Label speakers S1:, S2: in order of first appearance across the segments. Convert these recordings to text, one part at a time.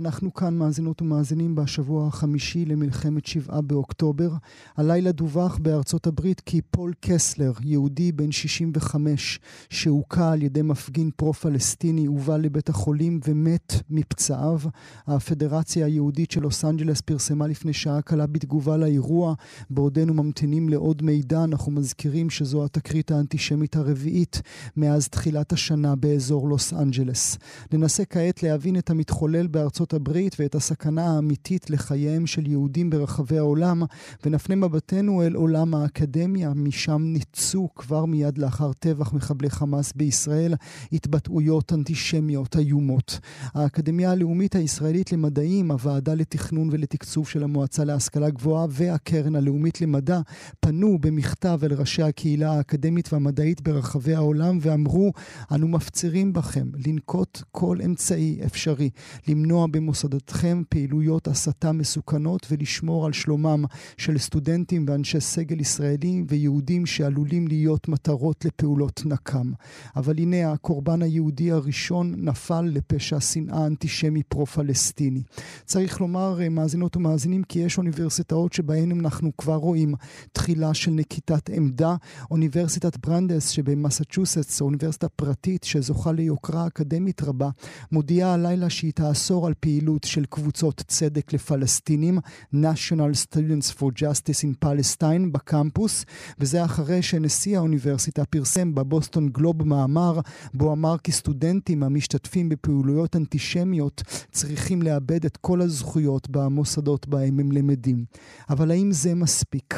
S1: אנחנו כאן מאזינות ומאזינים בשבוע החמישי למלחמת שבעה באוקטובר. הלילה דווח בארצות הברית כי פול קסלר, יהודי בן 65, שהוכה על ידי מפגין פרו-פלסטיני, הובא לבית החולים ומת מפצעיו. הפדרציה היהודית של לוס אנג'לס פרסמה לפני שעה קלה בתגובה לאירוע. בעודנו ממתינים לעוד מידע, אנחנו מזכירים שזו התקרית האנטישמית הרביעית מאז תחילת השנה באזור לוס אנג'לס. ננסה כעת להבין את המתחולל בארצות ארצות הברית ואת הסכנה האמיתית לחייהם של יהודים ברחבי העולם, ונפנה מבטנו אל עולם האקדמיה, משם ניצו כבר מיד לאחר טבח מחבלי חמאס בישראל התבטאויות אנטישמיות איומות. האקדמיה הלאומית הישראלית למדעים, הוועדה לתכנון ולתקצוב של המועצה להשכלה גבוהה והקרן הלאומית למדע פנו במכתב אל ראשי הקהילה האקדמית והמדעית ברחבי העולם ואמרו, אנו מפצירים בכם לנקוט כל אמצעי אפשרי למנוע במוסדותכם פעילויות הסתה מסוכנות ולשמור על שלומם של סטודנטים ואנשי סגל ישראלים ויהודים שעלולים להיות מטרות לפעולות נקם. אבל הנה הקורבן היהודי הראשון נפל לפשע שנאה אנטישמי פרו-פלסטיני. צריך לומר, אה, מאזינות ומאזינים, כי יש אוניברסיטאות שבהן אנחנו כבר רואים תחילה של נקיטת עמדה. אוניברסיטת ברנדס שבמסצ'וסטס, אוניברסיטה פרטית שזוכה ליוקרה אקדמית רבה, מודיעה הלילה שהיא תאסור על פעילות של קבוצות צדק לפלסטינים, National Students for Justice in Palestine בקמפוס, וזה אחרי שנשיא האוניברסיטה פרסם בבוסטון גלוב מאמר, בו אמר כי סטודנטים המשתתפים בפעילויות אנטישמיות צריכים לאבד את כל הזכויות במוסדות בהם הם למדים. אבל האם זה מספיק?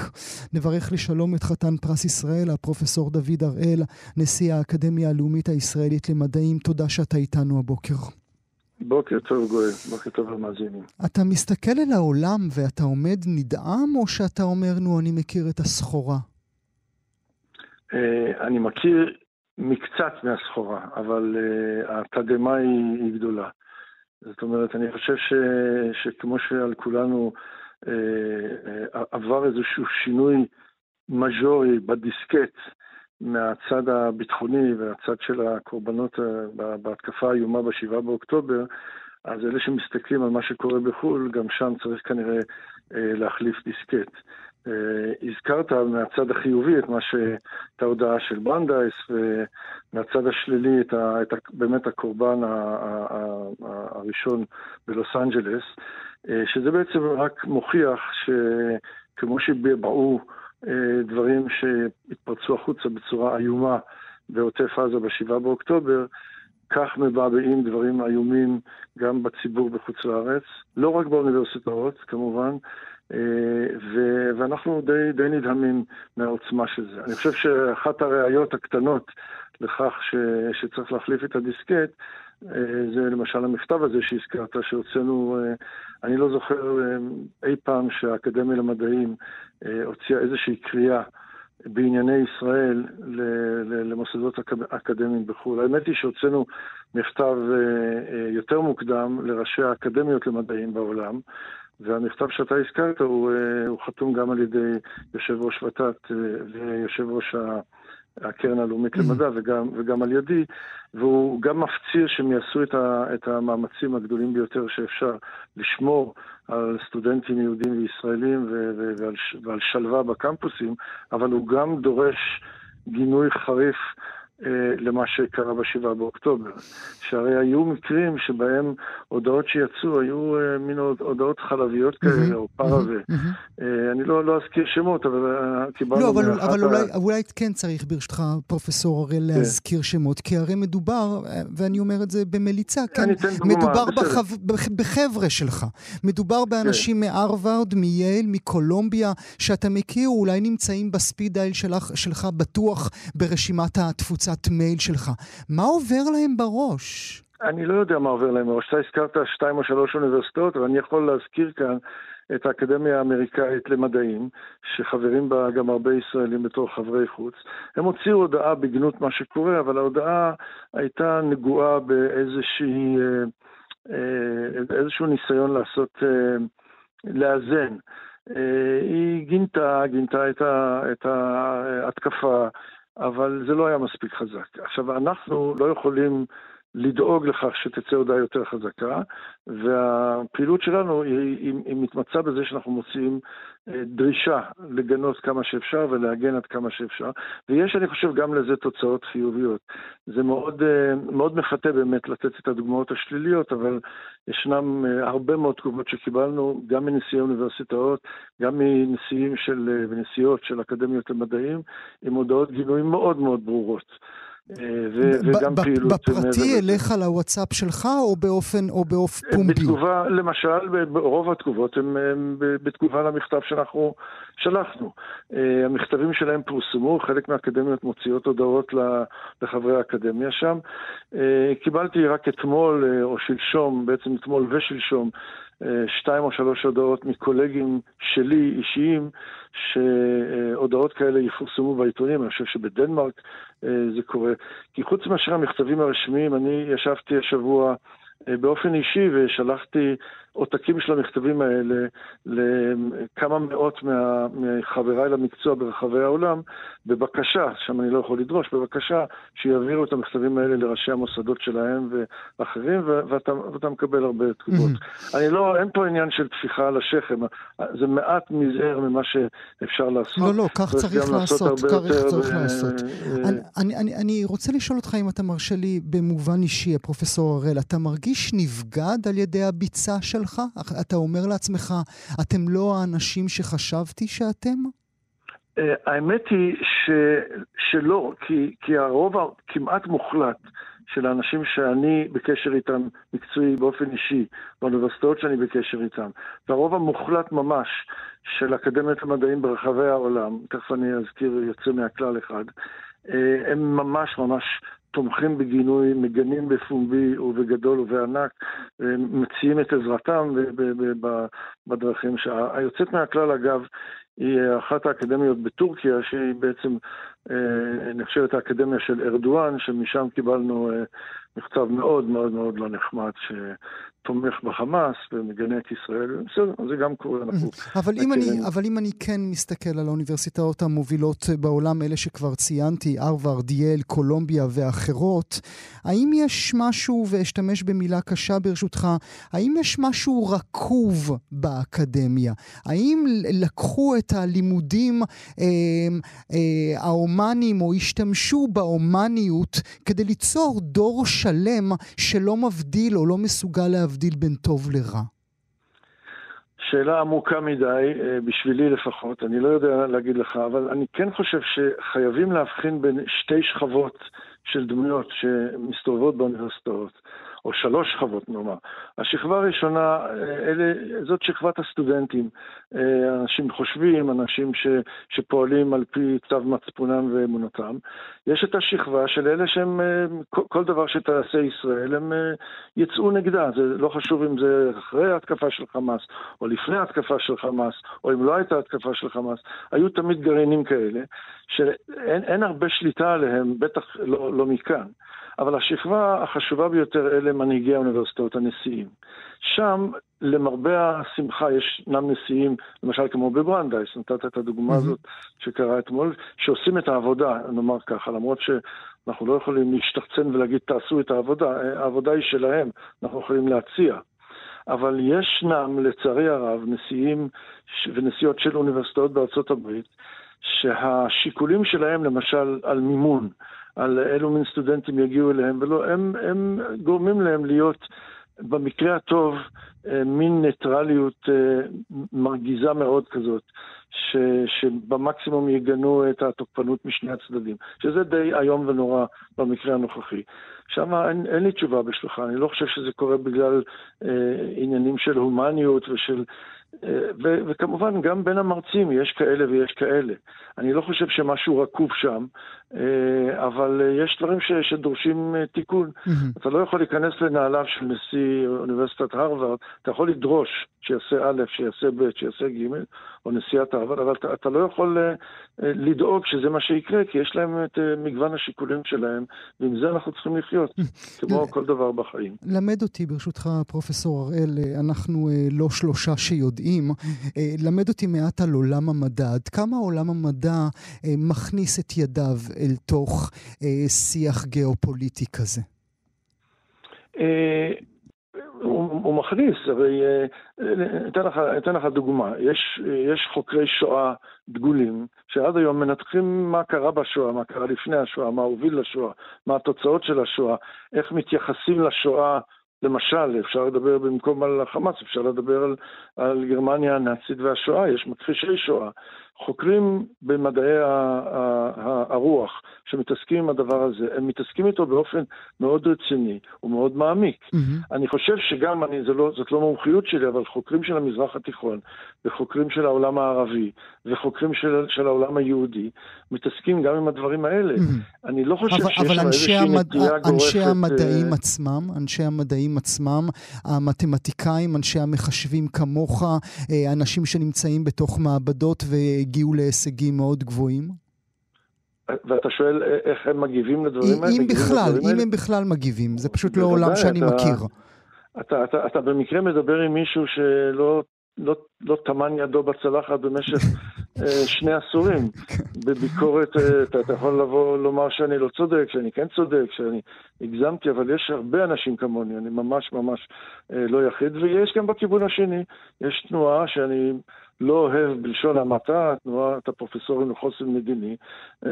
S1: נברך לשלום את חתן פרס ישראל, הפרופסור דוד הראל, נשיא האקדמיה הלאומית הישראלית למדעים. תודה שאתה איתנו הבוקר.
S2: בוקר טוב גואל, בוקר טוב למאזינים.
S1: אתה מסתכל אל העולם ואתה עומד נדהם, או שאתה אומר, נו, אני מכיר את הסחורה?
S2: אה, אני מכיר מקצת מהסחורה, אבל אה, התדהמה היא, היא גדולה. זאת אומרת, אני חושב ש, שכמו שעל כולנו אה, עבר איזשהו שינוי מז'ורי בדיסקט, מהצד הביטחוני והצד של הקורבנות אה, בהתקפה האיומה ב-7 באוקטובר, אז אלה שמסתכלים על מה שקורה בחו"ל, גם שם צריך כנראה אה, להחליף דיסקט. אה, הזכרת מהצד החיובי את מה. את ההודעה של ברנדייס, ומהצד השלילי את ה... את ה... באמת הקורבן ה... ה... הראשון בלוס אנג'לס, שזה בעצם רק מוכיח שכמו שבאו דברים שהתפרצו החוצה בצורה איומה בעוטף עזה ב-7 באוקטובר, כך מבעבעים דברים איומים גם בציבור בחוץ לארץ, לא רק באוניברסיטאות כמובן, אה, ו- ואנחנו די, די נדהמים מהעוצמה של זה. אני חושב שאחת הראיות הקטנות לכך ש- שצריך להחליף את הדיסקט, אה, זה למשל המכתב הזה שהזכרת, שהוצאנו, אני לא זוכר אי פעם שהאקדמיה למדעים הוציאה איזושהי קריאה בענייני ישראל למוסדות אקדמיים בחו"ל. האמת היא שהוצאנו מכתב אה, אה, יותר מוקדם לראשי האקדמיות למדעים בעולם, והמכתב שאתה הזכרת הוא, אה, הוא חתום גם על ידי יושב ראש ות"ת ויושב ראש הקרן הלאומית למדע וגם, וגם על ידי, והוא גם מפציר שהם יעשו את, ה, את המאמצים הגדולים ביותר שאפשר לשמור על סטודנטים יהודים וישראלים ו, ו, ועל, ועל שלווה בקמפוסים, אבל הוא גם דורש גינוי חריף אה, למה שקרה בשבעה באוקטובר. שהרי היו מקרים שבהם הודעות שיצאו היו אה, מין הודעות חלביות כאלה, או פרווה. אה, אני לא, לא אזכיר שמות, אבל קיבלנו...
S1: לא, אבל, אבל אולי, אולי כן צריך, ברשותך, פרופסור הראל, כן. להזכיר שמות, כי הרי מדובר, ואני אומר את זה במליצה, כן, מדובר בחב, בחבר'ה שלך. מדובר באנשים כן. מהרווארד, מייל, מקולומביה, שאתה מכיר, אולי נמצאים בספיד דייל שלך, שלך בטוח ברשימת התפוצה. קבוצת מייל שלך. מה עובר להם בראש?
S2: אני לא יודע מה עובר להם בראש. אתה הזכרת שתיים או שלוש אוניברסיטאות, אבל אני יכול להזכיר כאן את האקדמיה האמריקאית למדעים, שחברים בה גם הרבה ישראלים בתור חברי חוץ. הם הוציאו הודעה בגנות מה שקורה, אבל ההודעה הייתה נגועה באיזושהי... אה, אה, איזשהו ניסיון לעשות, אה, לאזן. היא גינתה, גינתה את ההתקפה, אבל זה לא היה מספיק חזק. עכשיו, אנחנו לא יכולים לדאוג לכך שתצא הודעה יותר חזקה, והפעילות שלנו היא, היא, היא מתמצה בזה שאנחנו מוציאים אה, דרישה לגנות כמה שאפשר ולהגן עד כמה שאפשר, ויש, אני חושב, גם לזה תוצאות חיוביות. זה מאוד, אה, מאוד מפתה באמת לתת את הדוגמאות השליליות, אבל ישנם אה, הרבה מאוד תגובות שקיבלנו, גם מנשיאי אוניברסיטאות, גם מנשיאים של, ונשיאות של אקדמיות למדעים, עם הודעות גינויים מאוד מאוד ברורות.
S1: אה, וגם פעילות... בפרטי אליך לוואטסאפ שלך או באופן, או באופן אה, פומבי?
S2: בתגובה, למשל, רוב התגובות הן בתגובה למכתב שאנחנו שלחנו. אה, המכתבים שלהם פורסמו, חלק מהאקדמיות מוציאות הודעות לחברי האקדמיה שם. קיבלתי רק אתמול או שלשום, בעצם אתמול ושלשום, שתיים או שלוש הודעות מקולגים שלי אישיים, שהודעות כאלה יפורסמו בעיתונים, אני חושב שבדנמרק אה, זה קורה. כי חוץ מאשר המכתבים הרשמיים, אני ישבתי השבוע אה, באופן אישי ושלחתי עותקים של המכתבים האלה לכמה מאות מה, מחבריי למקצוע ברחבי העולם, בבקשה, שם אני לא יכול לדרוש, בבקשה שיעבירו את המכתבים האלה לראשי המוסדות שלהם ואחרים, ואתה, ואתה מקבל הרבה תגובות. Mm-hmm. אני לא, אין פה עניין של טפיחה על השכם, זה מעט מזער ממה שאפשר לעשות.
S1: לא, לא, כך צריך לעשות, כך צריך ב... לעשות. אה, אני, אני, אני, אני רוצה לשאול אותך אם אתה מרשה לי במובן אישי, פרופסור הראל, אתה מרגיש נבגד על ידי הביצה של... שלך? אתה אומר לעצמך, אתם לא האנשים שחשבתי שאתם?
S2: אה, האמת היא ש, שלא, כי, כי הרוב הכמעט מוחלט של האנשים שאני בקשר איתם מקצועי באופן אישי, באוניברסיטאות שאני בקשר איתם, והרוב המוחלט ממש של אקדמיות המדעים ברחבי העולם, תכף אני אזכיר יוצא מהכלל אחד, אה, הם ממש ממש תומכים בגינוי, מגנים בפומבי ובגדול ובענק, מציעים את עזרתם בדרכים. היוצאת מהכלל, אגב, היא אחת האקדמיות בטורקיה, שהיא בעצם אה, נחשבת האקדמיה של ארדואן, שמשם קיבלנו אה, מכתב מאוד מאוד מאוד לא נחמד, תומך בחמאס ומגנה את ישראל, בסדר, זה גם קורה, אנחנו
S1: אבל אם, אני, אבל אם אני כן מסתכל על האוניברסיטאות המובילות בעולם, אלה שכבר ציינתי, הרווארד, יל, קולומביה ואחרות, האם יש משהו, ואשתמש במילה קשה ברשותך, האם יש משהו רקוב באקדמיה? האם לקחו את הלימודים אה, אה, ההומניים או השתמשו בהומניות כדי ליצור דור שלם שלא מבדיל או לא מסוגל להבדיל? להבדיל בין טוב לרע?
S2: שאלה עמוקה מדי, אה, בשבילי לפחות, אני לא יודע להגיד לך, אבל אני כן חושב שחייבים להבחין בין שתי שכבות של דמויות שמסתובבות באוניברסיטאות. או שלוש שכבות נאמר. השכבה הראשונה, אלה, זאת שכבת הסטודנטים. אה, אנשים חושבים, אנשים ש, שפועלים על פי צו מצפונם ואמונתם. יש את השכבה של אלה שהם, אה, כל דבר שתעשה ישראל, הם אה, יצאו נגדה. זה לא חשוב אם זה אחרי ההתקפה של חמאס, או לפני ההתקפה של חמאס, או אם לא הייתה התקפה של חמאס. היו תמיד גרעינים כאלה, שאין הרבה שליטה עליהם, בטח לא, לא מכאן. אבל השכבה החשובה ביותר אלה מנהיגי האוניברסיטאות, הנשיאים. שם, למרבה השמחה, ישנם נשיאים, למשל כמו בברנדייס, נתת את הדוגמה הזאת שקרה אתמול, שעושים את העבודה, נאמר ככה, למרות שאנחנו לא יכולים להשתחצן ולהגיד תעשו את העבודה, העבודה היא שלהם, אנחנו יכולים להציע. אבל ישנם, לצערי הרב, נשיאים ונשיאות של אוניברסיטאות בארצות הברית, שהשיקולים שלהם, למשל, על מימון, על אילו מין סטודנטים יגיעו אליהם, ולא, הם, הם גורמים להם להיות במקרה הטוב אה, מין ניטרליות אה, מרגיזה מאוד כזאת, ש, שבמקסימום יגנו את התוקפנות משני הצדדים, שזה די איום ונורא במקרה הנוכחי. שם אין, אין לי תשובה בשבילך, אני לא חושב שזה קורה בגלל אה, עניינים של הומניות ושל ו- וכמובן, גם בין המרצים יש כאלה ויש כאלה. אני לא חושב שמשהו רקוב שם, אה, אבל יש דברים ש- שדורשים אה, תיקון. Mm-hmm. אתה לא יכול להיכנס לנעליו של נשיא אוניברסיטת הרווארד, אתה יכול לדרוש שיעשה א', שיעשה ב', שיעשה ג', או נשיאת הרווארד, אבל אתה, אתה לא יכול אה, לדאוג שזה מה שיקרה, כי יש להם את מגוון השיקולים שלהם, ועם זה אנחנו צריכים לחיות, כמו כל דבר בחיים.
S1: למד אותי, ברשותך, פרופסור הראל, אנחנו לא שלושה שיודעים. יודעים. למד אותי מעט על עולם המדע. עד כמה עולם המדע מכניס את ידיו אל תוך שיח גיאופוליטי כזה?
S2: הוא, הוא מכניס, הרי אתן לך, אתן לך דוגמה, יש, יש חוקרי שואה דגולים שעד היום מנתחים מה קרה בשואה, מה קרה לפני השואה, מה הוביל לשואה, מה התוצאות של השואה, איך מתייחסים לשואה למשל, אפשר לדבר במקום על החמאס, אפשר לדבר על, על גרמניה הנאצית והשואה, יש מכחישי שואה. חוקרים במדעי הרוח שמתעסקים עם הדבר הזה, הם מתעסקים איתו באופן מאוד רציני ומאוד מעמיק. Mm-hmm. אני חושב שגם, אני, לא, זאת לא מומחיות שלי, אבל חוקרים של המזרח התיכון וחוקרים של העולם הערבי וחוקרים של, של העולם היהודי מתעסקים גם עם הדברים האלה. Mm-hmm. אני לא חושב אבל, שיש
S1: אבל איזושהי המד... נטייה גורפת... אבל אנשי המדעים uh... עצמם, אנשי המדעים עצמם, המתמטיקאים, אנשי המחשבים כמוך, אה, אנשים שנמצאים בתוך מעבדות ו... הגיעו להישגים מאוד גבוהים?
S2: ואתה שואל איך הם מגיבים לדברים האלה?
S1: אם בכלל, אם הם בכלל מגיבים, זה פשוט לא עולם שאני אתה, מכיר.
S2: אתה, אתה, אתה במקרה מדבר עם מישהו שלא לא, לא טמן ידו בצלחת במשך אה, שני עשורים. בביקורת, אה, אתה, אתה יכול לבוא לומר שאני לא צודק, שאני כן צודק, שאני הגזמתי, אבל יש הרבה אנשים כמוני, אני ממש ממש אה, לא יחיד, ויש גם בכיוון השני, יש תנועה שאני לא אוהב בלשון המעטה, תנועת הפרופסורים לחוסן מדיני,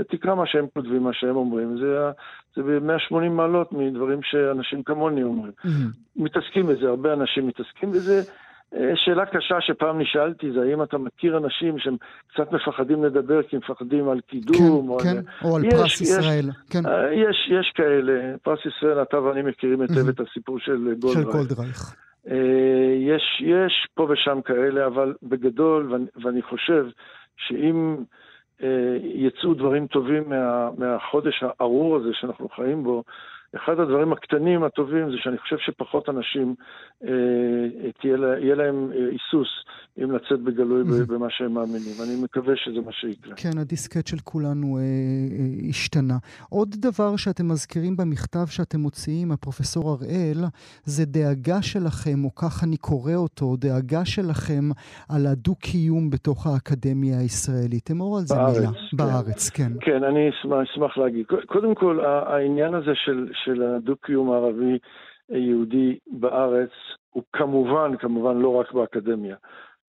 S2: תקרא מה שהם כותבים, מה שהם אומרים, זה, זה ב-180 מעלות מדברים שאנשים כמוני אומרים. Mm-hmm. מתעסקים בזה, הרבה אנשים מתעסקים בזה. אה, שאלה קשה שפעם נשאלתי זה האם אתה מכיר אנשים שהם קצת מפחדים לדבר כי הם מפחדים על קידום.
S1: כן, או, כן, על... או על יש, פרס יש, ישראל. כן.
S2: אה, יש, יש כאלה, פרס ישראל, אתה ואני מכירים היטב. את הסיפור של גולדרייך. של גולדרייך. אה, יש, יש פה ושם כאלה, אבל בגדול, ואני, ואני חושב שאם יצאו דברים טובים מה, מהחודש הארור הזה שאנחנו חיים בו, אחד הדברים הקטנים הטובים זה שאני חושב שפחות אנשים, אה, תהיה, יהיה להם אה, היסוס אם לצאת בגלוי במה שהם מאמינים. אני מקווה שזה מה שיקרה.
S1: כן, הדיסקט של כולנו אה, אה, השתנה. עוד דבר שאתם מזכירים במכתב שאתם מוציאים, הפרופסור הראל, זה דאגה שלכם, או כך אני קורא אותו, דאגה שלכם על הדו-קיום בתוך האקדמיה הישראלית. אמור על זה בארץ, מילה. כן. בארץ, כן.
S2: כן, אני אשמח, אשמח להגיד. קודם כל, העניין הזה של... של הדו-קיום הערבי-יהודי בארץ הוא כמובן, כמובן לא רק באקדמיה.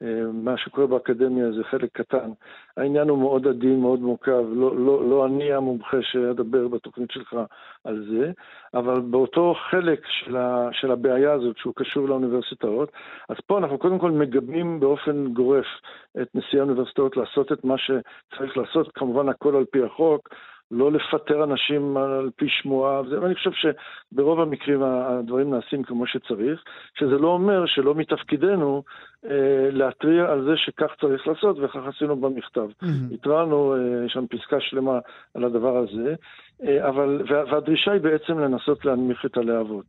S2: אה, מה שקורה באקדמיה זה חלק קטן. העניין הוא מאוד עדין, מאוד מורכב. לא, לא, לא אני המומחה שאדבר בתוכנית שלך על זה, אבל באותו חלק של, ה, של הבעיה הזאת, שהוא קשור לאוניברסיטאות, אז פה אנחנו קודם כל מגבים באופן גורף את נשיא האוניברסיטאות לעשות את מה שצריך לעשות, כמובן הכל על פי החוק. לא לפטר אנשים על פי שמועה, ואני חושב שברוב המקרים הדברים נעשים כמו שצריך, שזה לא אומר שלא מתפקידנו אה, להתריע על זה שכך צריך לעשות, וכך עשינו במכתב. Mm-hmm. התרענו, אה, יש שם פסקה שלמה על הדבר הזה, אה, אבל, והדרישה היא בעצם לנסות להנמיך את הלהבות.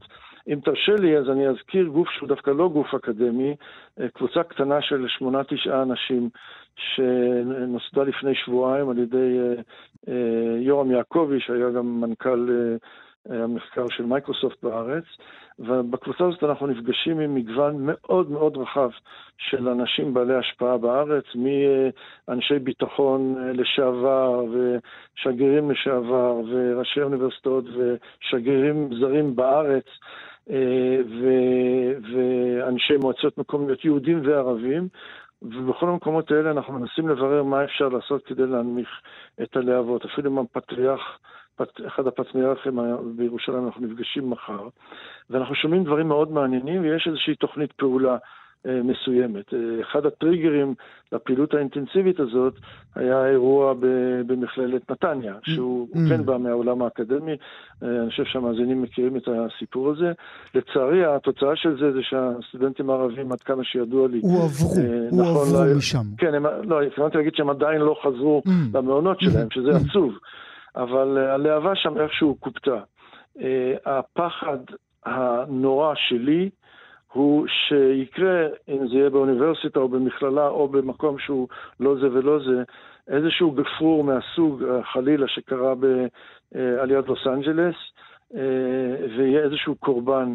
S2: אם תרשה לי, אז אני אזכיר גוף שהוא דווקא לא גוף אקדמי, אה, קבוצה קטנה של שמונה-תשעה אנשים שנוסדה לפני שבועיים על ידי אה, אה, יורם יעקבי, שהיה גם מנכ"ל המחקר של מייקרוסופט בארץ, ובקבוצה הזאת אנחנו נפגשים עם מגוון מאוד מאוד רחב של אנשים בעלי השפעה בארץ, מאנשי ביטחון לשעבר ושגרירים לשעבר וראשי אוניברסיטאות ושגרירים זרים בארץ. אה, ואנשי מועצות מקומיות יהודים וערבים, ובכל המקומות האלה אנחנו מנסים לברר מה אפשר לעשות כדי להנמיך את הלהבות. אפילו עם הפטריארך, אחד הפטריארכים בירושלים, אנחנו נפגשים מחר, ואנחנו שומעים דברים מאוד מעניינים, ויש איזושהי תוכנית פעולה מסוימת. אה, אחד הטריגרים לפעילות האינטנסיבית הזאת היה אירוע במכללת נתניה, שהוא mm. כן בא מהעולם האקדמי, אה, אני חושב שהמאזינים מכירים את הסיפור הזה. לצערי, התוצאה של זה זה שהסטודנטים הערבים, עד כמה שידוע לי...
S1: הועברו, הועברו נכון, משם.
S2: כן, הם, לא, התכוונתי להגיד שהם עדיין לא חזרו mm. למעונות שלהם, שזה mm. עצוב, אבל הלהבה שם איכשהו קופתה. הפחד הנורא שלי, הוא שיקרה, אם זה יהיה באוניברסיטה או במכללה או במקום שהוא לא זה ולא זה, איזשהו גפרור מהסוג, אה, חלילה, שקרה בעליית לוס אנג'לס, אה, ויהיה איזשהו קורבן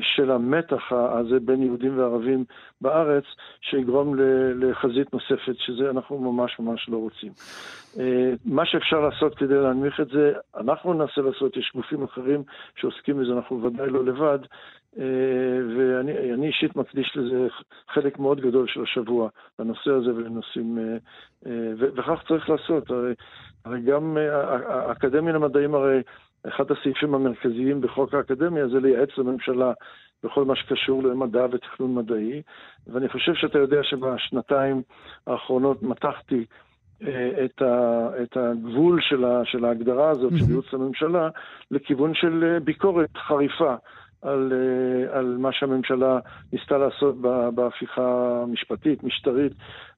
S2: של המתח הזה בין יהודים וערבים בארץ, שיגרום לחזית נוספת, שזה אנחנו ממש ממש לא רוצים. מה שאפשר לעשות כדי להנמיך את זה, אנחנו ננסה לעשות, יש גופים אחרים שעוסקים בזה, אנחנו ודאי לא לבד, ואני אישית מקדיש לזה חלק מאוד גדול של השבוע, לנושא הזה ולנושאים, וכך צריך לעשות. הרי, הרי גם האקדמיה למדעים הרי אחד הסעיפים המרכזיים בחוק האקדמיה זה לייעץ לממשלה בכל מה שקשור למדע ותכנון מדעי, ואני חושב שאתה יודע שבשנתיים האחרונות מתחתי אה, את, ה, את הגבול של, ה, של ההגדרה הזאת של ייעוץ לממשלה לכיוון של אה, ביקורת חריפה על, אה, על מה שהממשלה ניסתה לעשות בהפיכה המשפטית, משטרית,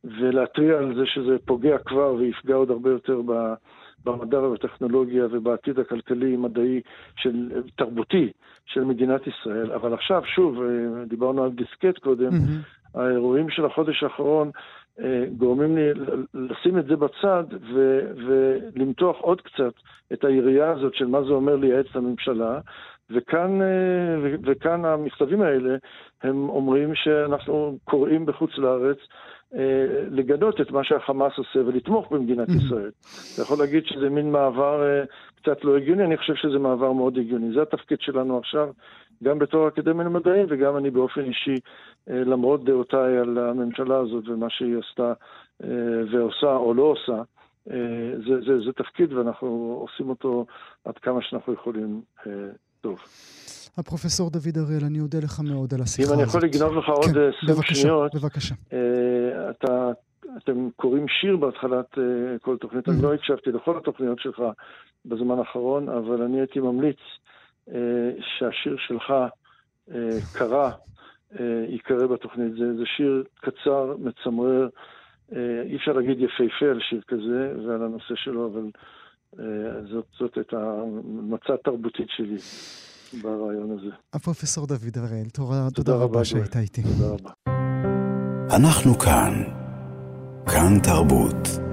S2: ולהתריע על זה שזה פוגע כבר ויפגע עוד הרבה יותר. במדע ובטכנולוגיה ובעתיד הכלכלי-מדעי של, תרבותי של מדינת ישראל. אבל עכשיו, שוב, אה, דיברנו על דיסקט קודם, mm-hmm. האירועים של החודש האחרון אה, גורמים לי לשים את זה בצד ו- ולמתוח עוד קצת את היריעה הזאת של מה זה אומר לייעץ לממשלה. וכאן, אה, וכאן המכתבים האלה, הם אומרים שאנחנו קוראים בחוץ לארץ אה, לגנות את מה שהחמאס עושה ולתמוך במדינת mm-hmm. ישראל. אתה יכול להגיד שזה מין מעבר אה, קצת לא הגיוני, אני חושב שזה מעבר מאוד הגיוני. זה התפקיד שלנו עכשיו, גם בתור אקדמיה למדעים וגם אני באופן אישי, למרות דעותיי על הממשלה הזאת ומה שהיא עשתה ועושה או לא עושה. זה, זה, זה תפקיד ואנחנו עושים אותו עד כמה שאנחנו יכולים טוב.
S1: הפרופסור דוד אריאל, אני אודה לך מאוד על השיחה
S2: הזאת. אם אני יכול לגנוב לך עוד 20
S1: כן,
S2: שניות.
S1: בבקשה.
S2: אה, אתה, אתם קוראים שיר בהתחלת אה, כל תוכנית, אני לא הקשבתי לכל התוכניות שלך בזמן האחרון, אבל אני הייתי ממליץ אה, שהשיר שלך קרא, ייקרא בתוכנית. זה, זה שיר קצר, מצמרר, אי אפשר להגיד יפהפה על שיר כזה ועל הנושא שלו, אבל זאת, זאת הייתה מצע תרבותית שלי. ברעיון הזה.
S1: הפרופסור דוד הראל, תודה, תודה רבה שהיית איתי.
S2: תודה רבה.
S3: אנחנו כאן. כאן תרבות.